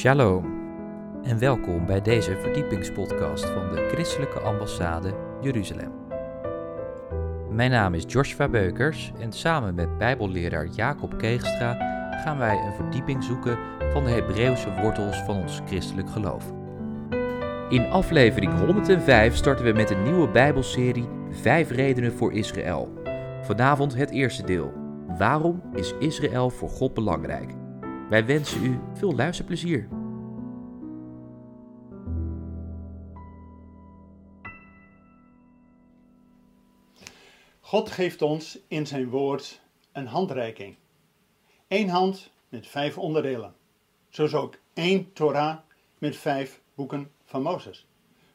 Shalom en welkom bij deze verdiepingspodcast van de Christelijke Ambassade Jeruzalem. Mijn naam is Joshua Beukers en samen met Bijbelleraar Jacob Keegstra gaan wij een verdieping zoeken van de Hebreeuwse wortels van ons christelijk geloof. In aflevering 105 starten we met een nieuwe Bijbelserie 5 redenen voor Israël. Vanavond het eerste deel. Waarom is Israël voor God belangrijk? Wij wensen u veel luisterplezier. God geeft ons in zijn woord een handreiking. Eén hand met vijf onderdelen. Zoals ook één Torah met vijf boeken van Mozes.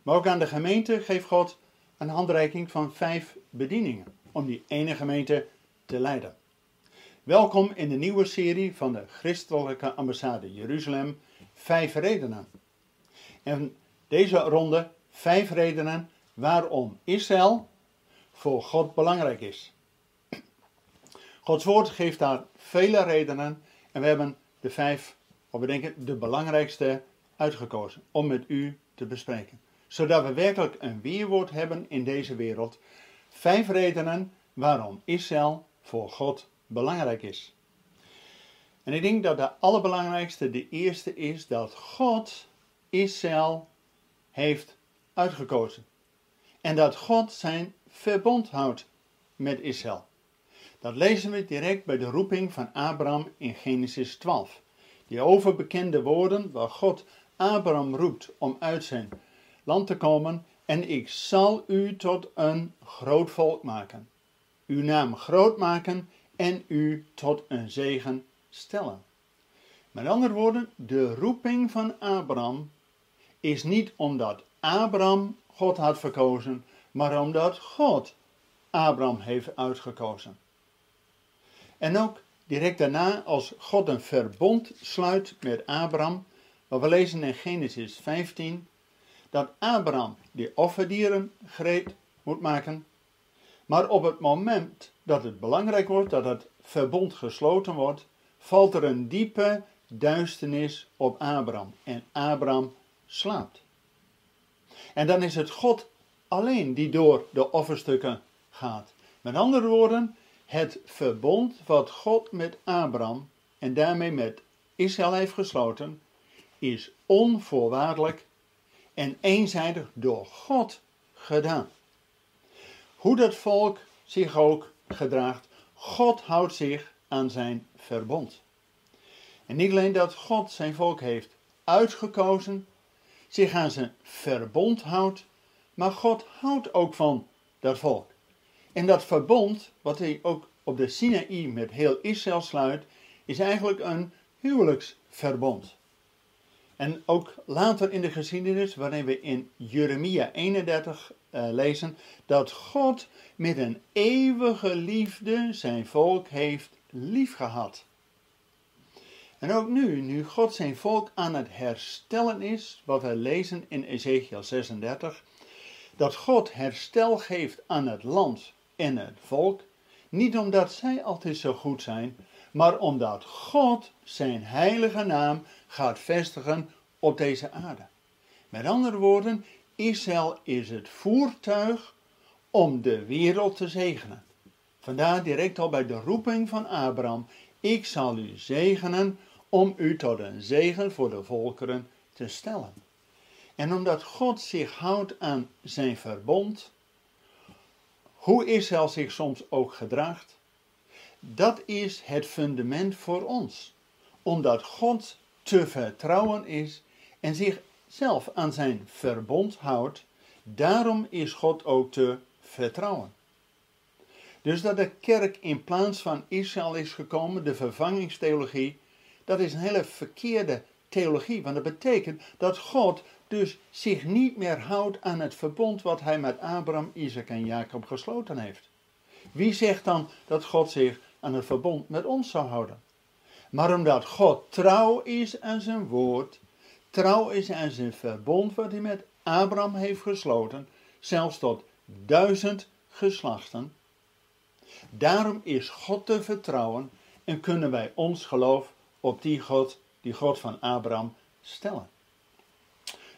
Maar ook aan de gemeente geeft God een handreiking van vijf bedieningen om die ene gemeente te leiden. Welkom in de nieuwe serie van de Christelijke Ambassade Jeruzalem, Vijf Redenen. En deze ronde, vijf redenen waarom Israël voor God belangrijk is. Gods woord geeft daar vele redenen en we hebben de vijf, of we denken de belangrijkste, uitgekozen om met u te bespreken. Zodat we werkelijk een weerwoord hebben in deze wereld. Vijf redenen waarom Israël voor God belangrijk is. En ik denk dat de allerbelangrijkste, de eerste is dat God Israël heeft uitgekozen. En dat God zijn verbond houdt met Israël. Dat lezen we direct bij de roeping van Abraham in Genesis 12. Die overbekende woorden waar God Abraham roept om uit zijn land te komen. En ik zal u tot een groot volk maken. Uw naam groot maken en u tot een zegen stellen. Met andere woorden, de roeping van Abraham is niet omdat Abraham God had verkozen, maar omdat God Abraham heeft uitgekozen. En ook direct daarna, als God een verbond sluit met Abraham, wat we lezen in Genesis 15, dat Abraham die offerdieren gereed moet maken, maar op het moment dat het belangrijk wordt, dat het verbond gesloten wordt, valt er een diepe duisternis op Abraham en Abraham slaapt. En dan is het God alleen die door de offerstukken gaat. Met andere woorden, het verbond wat God met Abraham en daarmee met Israël heeft gesloten, is onvoorwaardelijk en eenzijdig door God gedaan. Hoe dat volk zich ook gedraagt, God houdt zich aan zijn verbond. En niet alleen dat God zijn volk heeft uitgekozen, zich aan zijn verbond houdt, maar God houdt ook van dat volk. En dat verbond, wat hij ook op de Sinaï met heel Israël sluit, is eigenlijk een huwelijksverbond. En ook later in de geschiedenis, waarin we in Jeremia 31 uh, lezen, dat God met een eeuwige liefde zijn volk heeft liefgehad. En ook nu, nu God zijn volk aan het herstellen is, wat we lezen in Ezekiel 36, dat God herstel geeft aan het land en het volk, niet omdat zij altijd zo goed zijn, maar omdat God zijn heilige naam gaat vestigen op deze aarde. Met andere woorden, Israël is het voertuig om de wereld te zegenen. Vandaar direct al bij de roeping van Abraham: Ik zal u zegenen om u tot een zegen voor de volkeren te stellen. En omdat God zich houdt aan zijn verbond, hoe Israël zich soms ook gedraagt, dat is het fundament voor ons. Omdat God te vertrouwen is en zichzelf aan zijn verbond houdt, daarom is God ook te vertrouwen. Dus dat de kerk in plaats van Israël is gekomen, de vervangingstheologie, dat is een hele verkeerde theologie. Want dat betekent dat God dus zich niet meer houdt aan het verbond wat hij met Abraham, Isaac en Jacob gesloten heeft. Wie zegt dan dat God zich aan het verbond met ons zou houden? Maar omdat God trouw is aan zijn woord, trouw is aan zijn verbond wat hij met Abraham heeft gesloten, zelfs tot duizend geslachten. Daarom is God te vertrouwen en kunnen wij ons geloof op die God, die God van Abraham, stellen.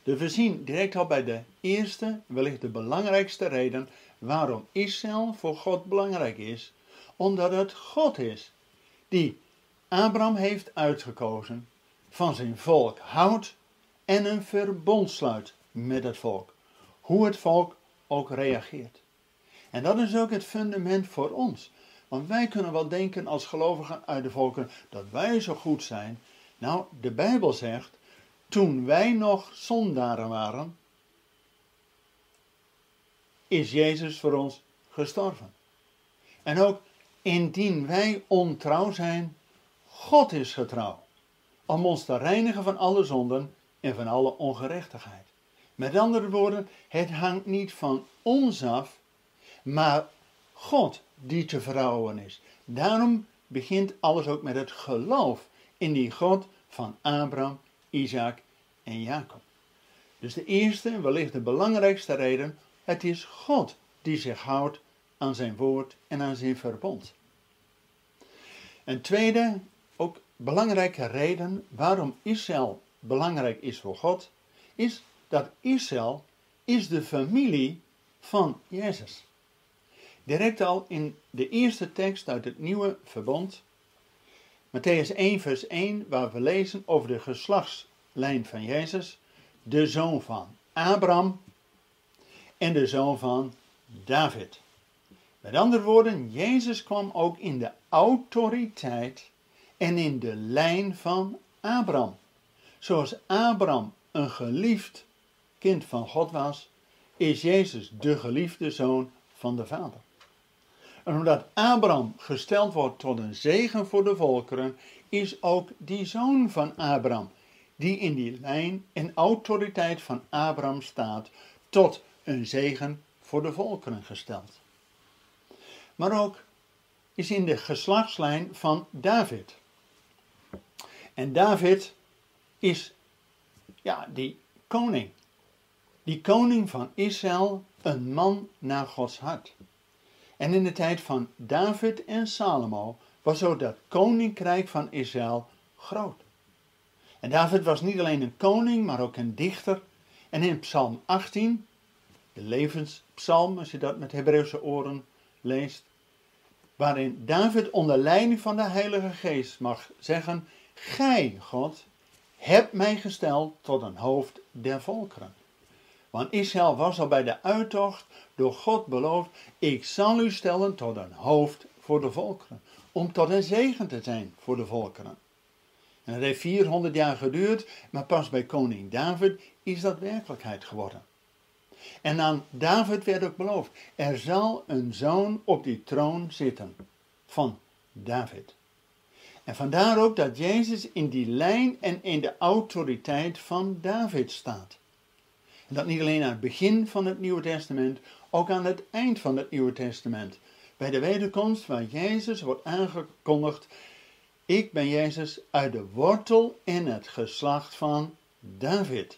Dus we zien direct al bij de eerste, wellicht de belangrijkste reden waarom Israël voor God belangrijk is. Omdat het God is die Abraham heeft uitgekozen, van zijn volk houdt en een verbond sluit met het volk. Hoe het volk ook reageert. En dat is ook het fundament voor ons. Want wij kunnen wel denken als gelovigen uit de volken dat wij zo goed zijn. Nou, de Bijbel zegt, toen wij nog zondaren waren, is Jezus voor ons gestorven. En ook indien wij ontrouw zijn, God is getrouw, om ons te reinigen van alle zonden en van alle ongerechtigheid. Met andere woorden, het hangt niet van ons af, maar God die te verrouwen is. Daarom begint alles ook met het geloof in die God van Abraham, Isaac en Jacob. Dus de eerste, wellicht de belangrijkste reden, het is God die zich houdt aan zijn woord en aan zijn verbond. Een tweede, ook belangrijke reden waarom Israël belangrijk is voor God, is dat Israël is de familie van Jezus. Direct al in de eerste tekst uit het nieuwe verbond, Matthäus 1 vers 1, waar we lezen over de geslachtslijn van Jezus, de zoon van Abraham en de zoon van David. Met andere woorden, Jezus kwam ook in de autoriteit en in de lijn van Abraham. Zoals Abraham een geliefd kind van God was, is Jezus de geliefde zoon van de Vader. En omdat Abraham gesteld wordt tot een zegen voor de volkeren, is ook die zoon van Abraham, die in die lijn en autoriteit van Abraham staat, tot een zegen voor de volkeren gesteld. Maar ook is in de geslachtslijn van David. En David is ja, die koning. Die koning van Israël, een man naar Gods hart. En in de tijd van David en Salomo was zo dat koninkrijk van Israël groot. En David was niet alleen een koning, maar ook een dichter. En in Psalm 18, de levenspsalm, als je dat met Hebreeuwse oren leest, waarin David onder leiding van de Heilige Geest mag zeggen: Gij, God, hebt mij gesteld tot een hoofd der volkeren. Want Israël was al bij de uittocht door God beloofd: Ik zal u stellen tot een hoofd voor de volkeren. Om tot een zegen te zijn voor de volkeren. En heeft 400 jaar geduurd, maar pas bij koning David is dat werkelijkheid geworden. En aan David werd ook beloofd: er zal een zoon op die troon zitten van David. En vandaar ook dat Jezus in die lijn en in de autoriteit van David staat. En dat niet alleen aan het begin van het Nieuwe Testament, ook aan het eind van het Nieuwe Testament. Bij de wederkomst waar Jezus wordt aangekondigd, ik ben Jezus uit de wortel en het geslacht van David,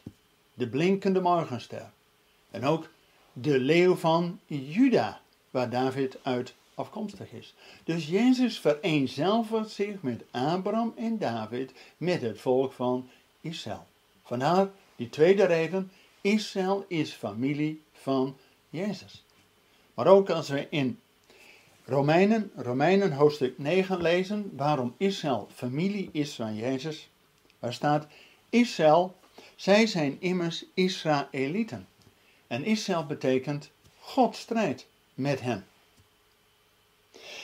de blinkende morgenster. En ook de leeuw van Juda, waar David uit afkomstig is. Dus Jezus vereenzelvigt zich met Abraham en David, met het volk van Israël. Vandaar die tweede reden, Israël is familie van Jezus. Maar ook als we in Romeinen, Romeinen hoofdstuk 9 lezen, waarom Israël familie is van Jezus, waar staat, Israël, zij zijn immers Israëlieten. En Israël betekent God strijdt met hen.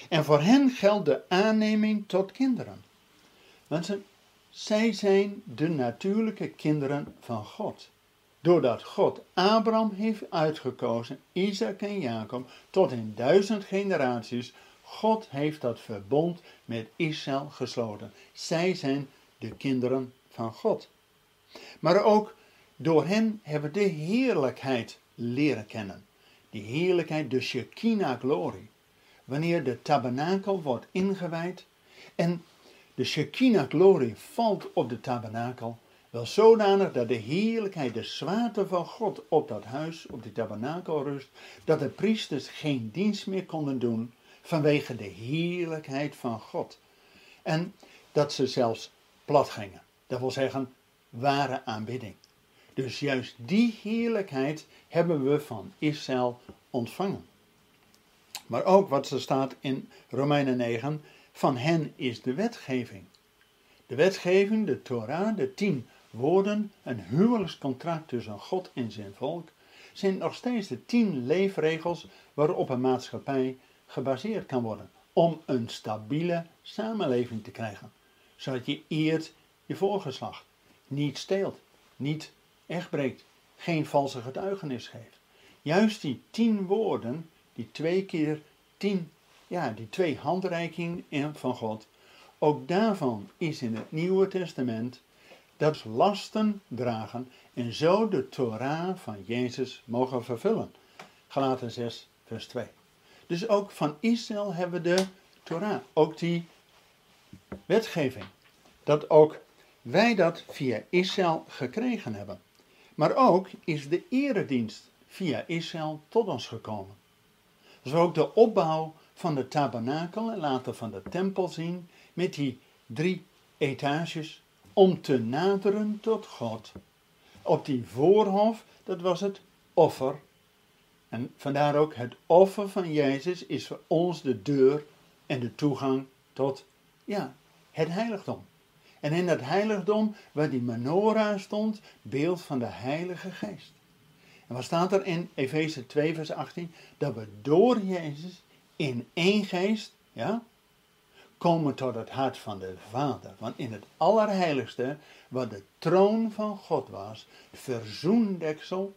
En voor hen geldt de aanneming tot kinderen. Mensen, zij zijn de natuurlijke kinderen van God. Doordat God Abraham heeft uitgekozen, Isaac en Jacob, tot in duizend generaties, God heeft dat verbond met Israël gesloten. Zij zijn de kinderen van God. Maar ook door hen hebben we de heerlijkheid leren kennen. Die heerlijkheid, de Shekinah-glorie wanneer de tabernakel wordt ingewijd en de Shekinah-glorie valt op de tabernakel, wel zodanig dat de heerlijkheid, de zwaarte van God op dat huis, op die tabernakel rust, dat de priesters geen dienst meer konden doen vanwege de heerlijkheid van God. En dat ze zelfs plat gingen. Dat wil zeggen, ware aanbidding. Dus juist die heerlijkheid hebben we van Israël ontvangen. Maar ook wat er staat in Romeinen 9, van hen is de wetgeving. De wetgeving, de Torah, de tien woorden, een huwelijkscontract tussen God en zijn volk, zijn nog steeds de tien leefregels waarop een maatschappij gebaseerd kan worden. Om een stabiele samenleving te krijgen. Zodat je eert je voorgeslacht, niet steelt, niet echt breekt, geen valse getuigenis geeft. Juist die tien woorden, die twee keer tien, ja, die twee handreikingen van God, ook daarvan is in het Nieuwe Testament dat lasten dragen en zo de Torah van Jezus mogen vervullen. Galaten 6, vers 2. Dus ook van Israël hebben we de Torah, ook die wetgeving. Dat ook wij dat via Israël gekregen hebben. Maar ook is de eredienst via Israël tot ons gekomen. Zo ook de opbouw van de tabernakel en later van de tempel zien met die drie etages om te naderen tot God. Op die voorhof, dat was het offer. En vandaar ook het offer van Jezus is voor ons de deur en de toegang tot ja, het heiligdom. En in dat heiligdom, waar die menorah stond, beeld van de Heilige Geest. En wat staat er in Efeze 2, vers 18? Dat we door Jezus in één geest, ja, komen tot het hart van de Vader. Want in het Allerheiligste, waar de troon van God was, verzoendeksel,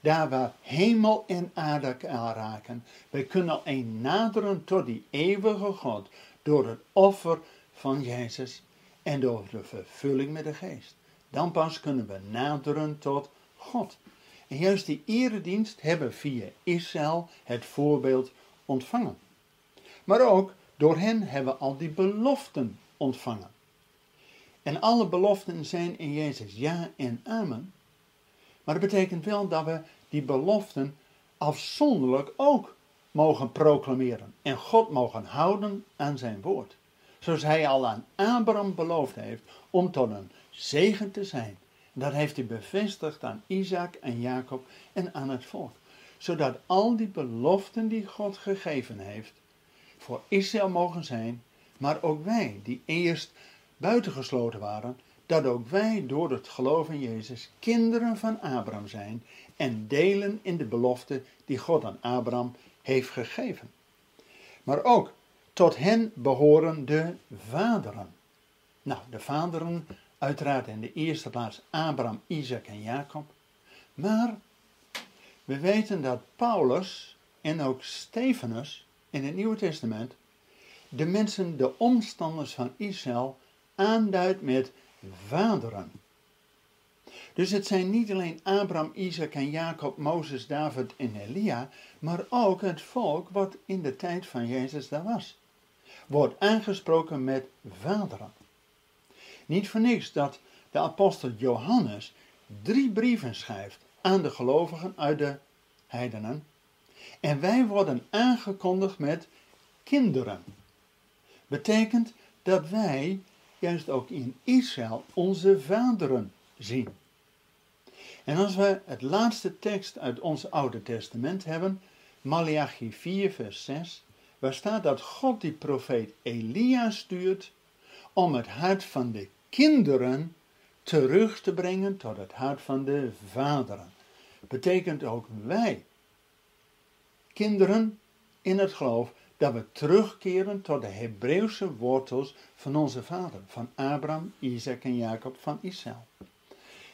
daar waar hemel en aarde raken, wij kunnen alleen naderen tot die eeuwige God door het offer van Jezus en door de vervulling met de geest. Dan pas kunnen we naderen tot God. En juist die eredienst hebben via Israël het voorbeeld ontvangen. Maar ook door hen hebben we al die beloften ontvangen. En alle beloften zijn in Jezus ja en amen. Maar dat betekent wel dat we die beloften afzonderlijk ook mogen proclameren en God mogen houden aan zijn woord. Zoals hij al aan Abraham beloofd heeft om tot een zegen te zijn. Dat heeft hij bevestigd aan Isaac en Jacob en aan het volk. Zodat al die beloften die God gegeven heeft voor Israël mogen zijn, maar ook wij die eerst buitengesloten waren, dat ook wij door het geloof in Jezus kinderen van Abraham zijn en delen in de belofte die God aan Abraham heeft gegeven. Maar ook tot hen behoren de vaderen. Nou, de vaderen, uiteraard in de eerste plaats Abraham, Isaac en Jacob. Maar we weten dat Paulus en ook Stefanus in het Nieuwe Testament de mensen, de omstanders van Israël, aanduidt met vaderen. Dus het zijn niet alleen Abraham, Isaac en Jacob, Mozes, David en Elia, maar ook het volk wat in de tijd van Jezus daar was wordt aangesproken met vaderen. Niet voor niks dat de apostel Johannes drie brieven schrijft aan de gelovigen uit de heidenen. En wij worden aangekondigd met kinderen. Betekent dat wij juist ook in Israël onze vaderen zien. En als we het laatste tekst uit ons Oude Testament hebben, Malachi 4, vers 6, waar staat dat God die profeet Elia stuurt om het hart van de kinderen terug te brengen tot het hart van de vaderen. Betekent ook wij, kinderen in het geloof, dat we terugkeren tot de Hebreeuwse wortels van onze vader, van Abraham, Isaac en Jacob van Israël.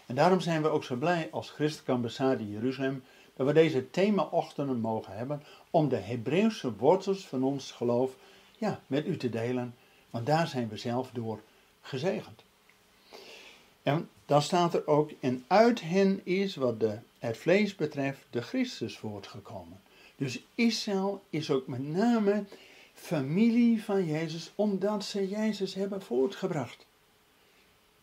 En daarom zijn we ook zo blij als christelijke ambassade Jeruzalem dat we deze thema-ochtenden mogen hebben om de Hebreeuwse wortels van ons geloof ja, met u te delen, want daar zijn we zelf door gezegend. En dan staat er ook, en uit hen is wat de, het vlees betreft de Christus voortgekomen. Dus Israël is ook met name familie van Jezus, omdat ze Jezus hebben voortgebracht.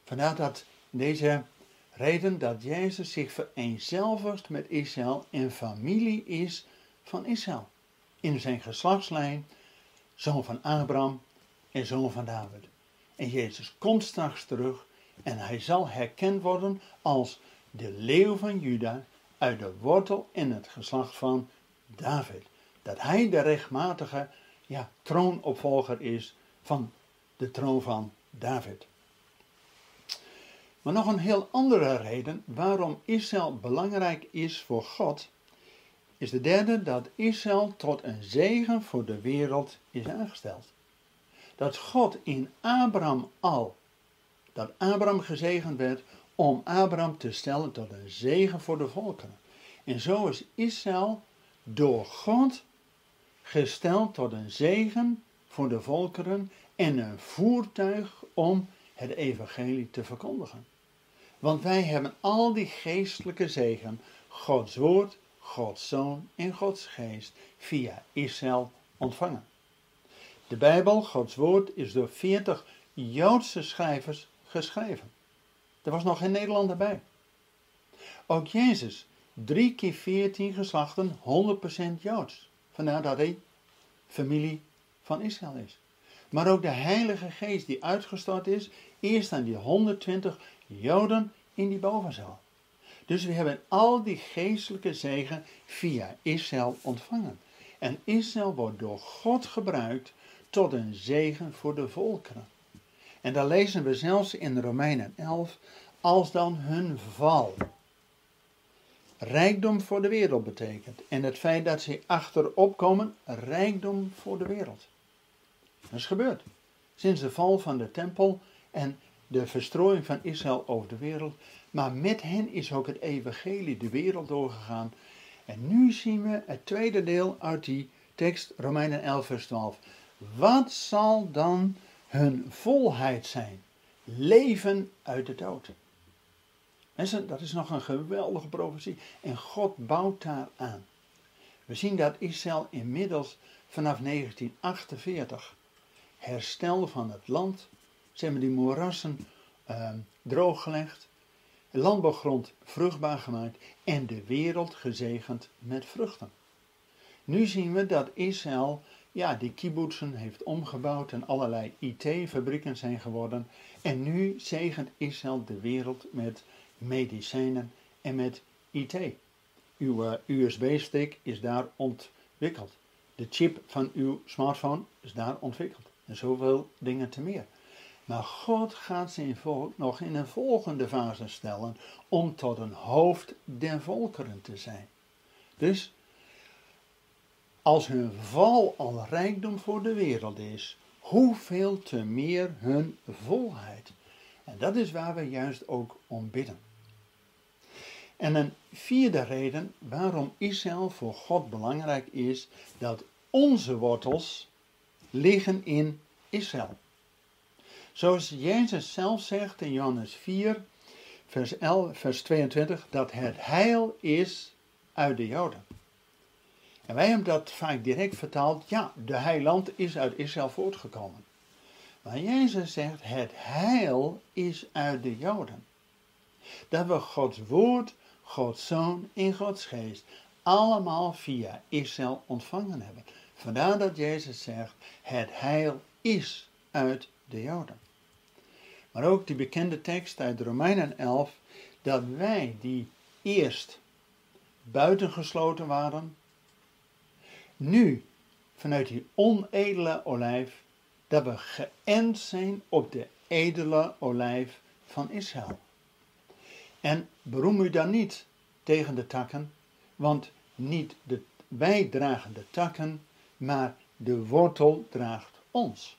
Vandaar dat deze reden dat Jezus zich vereenzelvigt met Israël en familie is van Israël. In zijn geslachtslijn, zoon van Abraham en zoon van David. En Jezus komt straks terug En hij zal herkend worden als de leeuw van Juda uit de wortel en het geslacht van David. Dat hij de rechtmatige ja, troonopvolger is van de troon van David. Maar nog een heel andere reden waarom Israël belangrijk is voor God, is de derde dat Israël tot een zegen voor de wereld is aangesteld. Dat God in Abraham al, dat Abraham gezegend werd om Abraham te stellen tot een zegen voor de volkeren. En zo is Israël door God gesteld tot een zegen voor de volkeren en een voertuig om het evangelie te verkondigen. Want wij hebben al die geestelijke zegen, Gods woord, Gods zoon en Gods geest via Israël ontvangen. De Bijbel, Gods woord, is door 40 Joodse schrijvers geschreven. Er was nog geen Nederlander bij. Ook Jezus, drie keer 14 geslachten, 100% Joods. Vandaar dat hij familie van Israël is. Maar ook de Heilige Geest die uitgestort is, eerst aan die 120 Joden in die bovenzaal. Dus we hebben al die geestelijke zegen via Israël ontvangen. En Israël wordt door God gebruikt tot een zegen voor de volkeren. En daar lezen we zelfs in Romeinen 11, als dan hun val rijkdom voor de wereld betekent. En het feit dat ze achterop komen, rijkdom voor de wereld. Dat is gebeurd. Sinds de val van de tempel en de verstrooiing van Israël over de wereld. Maar met hen is ook het evangelie de wereld doorgegaan. En nu zien we het tweede deel uit die tekst, Romeinen 11, vers 12. Wat zal dan hun volheid zijn? Leven uit de dood. Mensen, dat is nog een geweldige profetie. En God bouwt daar aan. We zien dat Israël inmiddels vanaf 1948 herstel van het land. Ze hebben die moerassen uh, drooggelegd, landbouwgrond vruchtbaar gemaakt en de wereld gezegend met vruchten. Nu zien we dat Israël ja, die kibbutzen heeft omgebouwd en allerlei IT-fabrieken zijn geworden. En nu zegent Israël de wereld met medicijnen en met IT. Uw uh, USB-stick is daar ontwikkeld. De chip van uw smartphone is daar ontwikkeld. En zoveel dingen te meer. Maar God gaat zijn volk nog in een volgende fase stellen om tot een hoofd der volkeren te zijn. Dus als hun val al rijkdom voor de wereld is, hoeveel te meer hun volheid. En dat is waar we juist ook om bidden. En een vierde reden waarom Israël voor God belangrijk is, dat onze wortels liggen in Israël. Zoals Jezus zelf zegt in Johannes 4, vers, 11, vers 22, dat het heil is uit de Joden. En wij hebben dat vaak direct vertaald, ja, de heiland is uit Israël voortgekomen. Maar Jezus zegt, het heil is uit de Joden. Dat we Gods woord Gods Zoon in Gods Geest allemaal via Israël ontvangen hebben. Vandaar dat Jezus zegt, het heil is uit de Joden. Maar ook die bekende tekst uit Romeinen 11, dat wij die eerst buitengesloten waren, nu vanuit die onedele olijf, dat we geënt zijn op de edele olijf van Israël. En beroem u dan niet tegen de takken, want niet de, wij dragen de takken, maar de wortel draagt ons.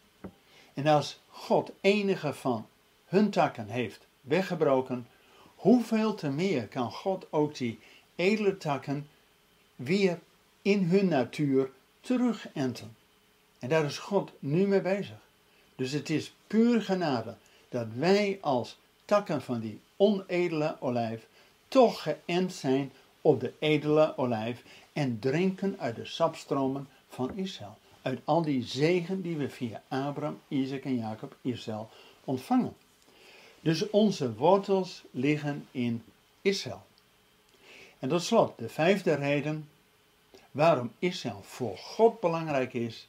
En als God enige van hun takken heeft weggebroken, hoeveel te meer kan God ook die edele takken weer in hun natuur terugenten. En daar is God nu mee bezig. Dus het is puur genade dat wij als takken van die onedele olijf toch geënt zijn op de edele olijf en drinken uit de sapstromen van Israël. Uit al die zegen die we via Abraham, Isaac en Jacob, Israël ontvangen. Dus onze wortels liggen in Israël. En tot slot, de vijfde reden waarom Israël voor God belangrijk is.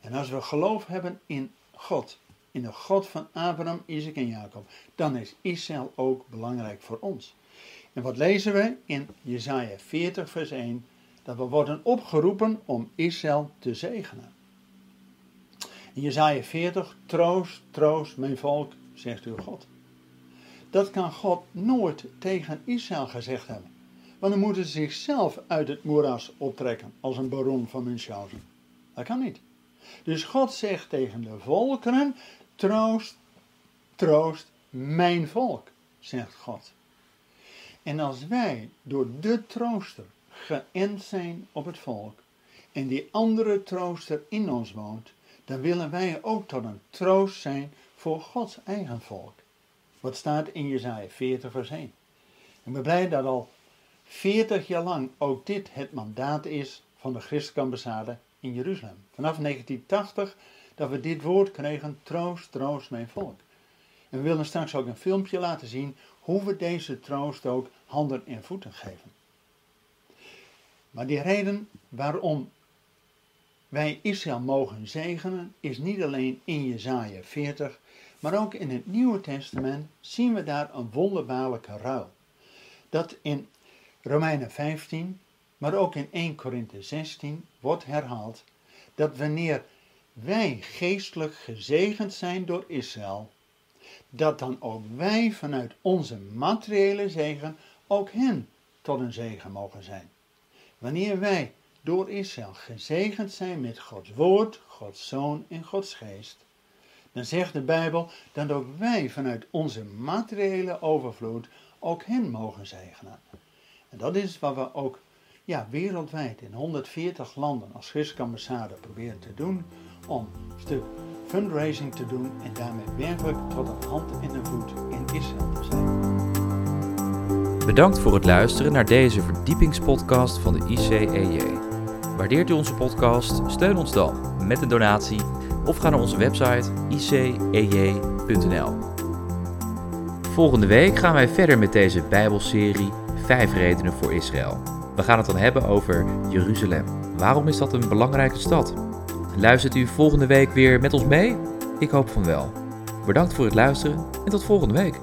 En als we geloof hebben in God, in de God van Abraham, Isaac en Jacob, dan is Israël ook belangrijk voor ons. En wat lezen we in Jesaja 40, vers 1? Dat we worden opgeroepen om Israël te zegenen. In Jesaja 40, troost, troost mijn volk, zegt uw God. Dat kan God nooit tegen Israël gezegd hebben. Want dan moeten ze zichzelf uit het moeras optrekken als een baron van Münchhausen. Dat kan niet. Dus God zegt tegen de volkeren, troost, troost mijn volk, zegt God. En als wij door de trooster geënt zijn op het volk en die andere trooster in ons woont, dan willen wij ook tot een troost zijn voor Gods eigen volk. Wat staat in Jezaja 40 vers 1. En we blij dat al 40 jaar lang ook dit het mandaat is van de christelijke ambassade in Jeruzalem. Vanaf 1980 dat we dit woord kregen, troost, troost mijn volk. En we willen straks ook een filmpje laten zien hoe we deze troost ook handen en voeten geven. Maar die reden waarom wij Israël mogen zegenen is niet alleen in Jezaja 40, maar ook in het Nieuwe Testament zien we daar een wonderbaarlijke ruil. Dat in Romeinen 15, maar ook in 1 Korinthe 16 wordt herhaald dat wanneer wij geestelijk gezegend zijn door Israël, dat dan ook wij vanuit onze materiële zegen ook hen tot een zegen mogen zijn. Wanneer wij door Israël gezegend zijn met Gods woord, Gods zoon en Gods geest, dan zegt de Bijbel dat ook wij vanuit onze materiële overvloed ook hen mogen zegenen. En dat is wat we ook ja, wereldwijd in 140 landen als christelijke ambassade proberen te doen. Om een stuk fundraising te doen en daarmee werkelijk tot een hand en een voet in Israël te zijn. Bedankt voor het luisteren naar deze verdiepingspodcast van de ICEJ. Waardeert u onze podcast? Steun ons dan met een donatie of ga naar onze website icej.nl. Volgende week gaan wij verder met deze Bijbelserie 5 redenen voor Israël. We gaan het dan hebben over Jeruzalem. Waarom is dat een belangrijke stad? Luistert u volgende week weer met ons mee? Ik hoop van wel. Bedankt voor het luisteren en tot volgende week.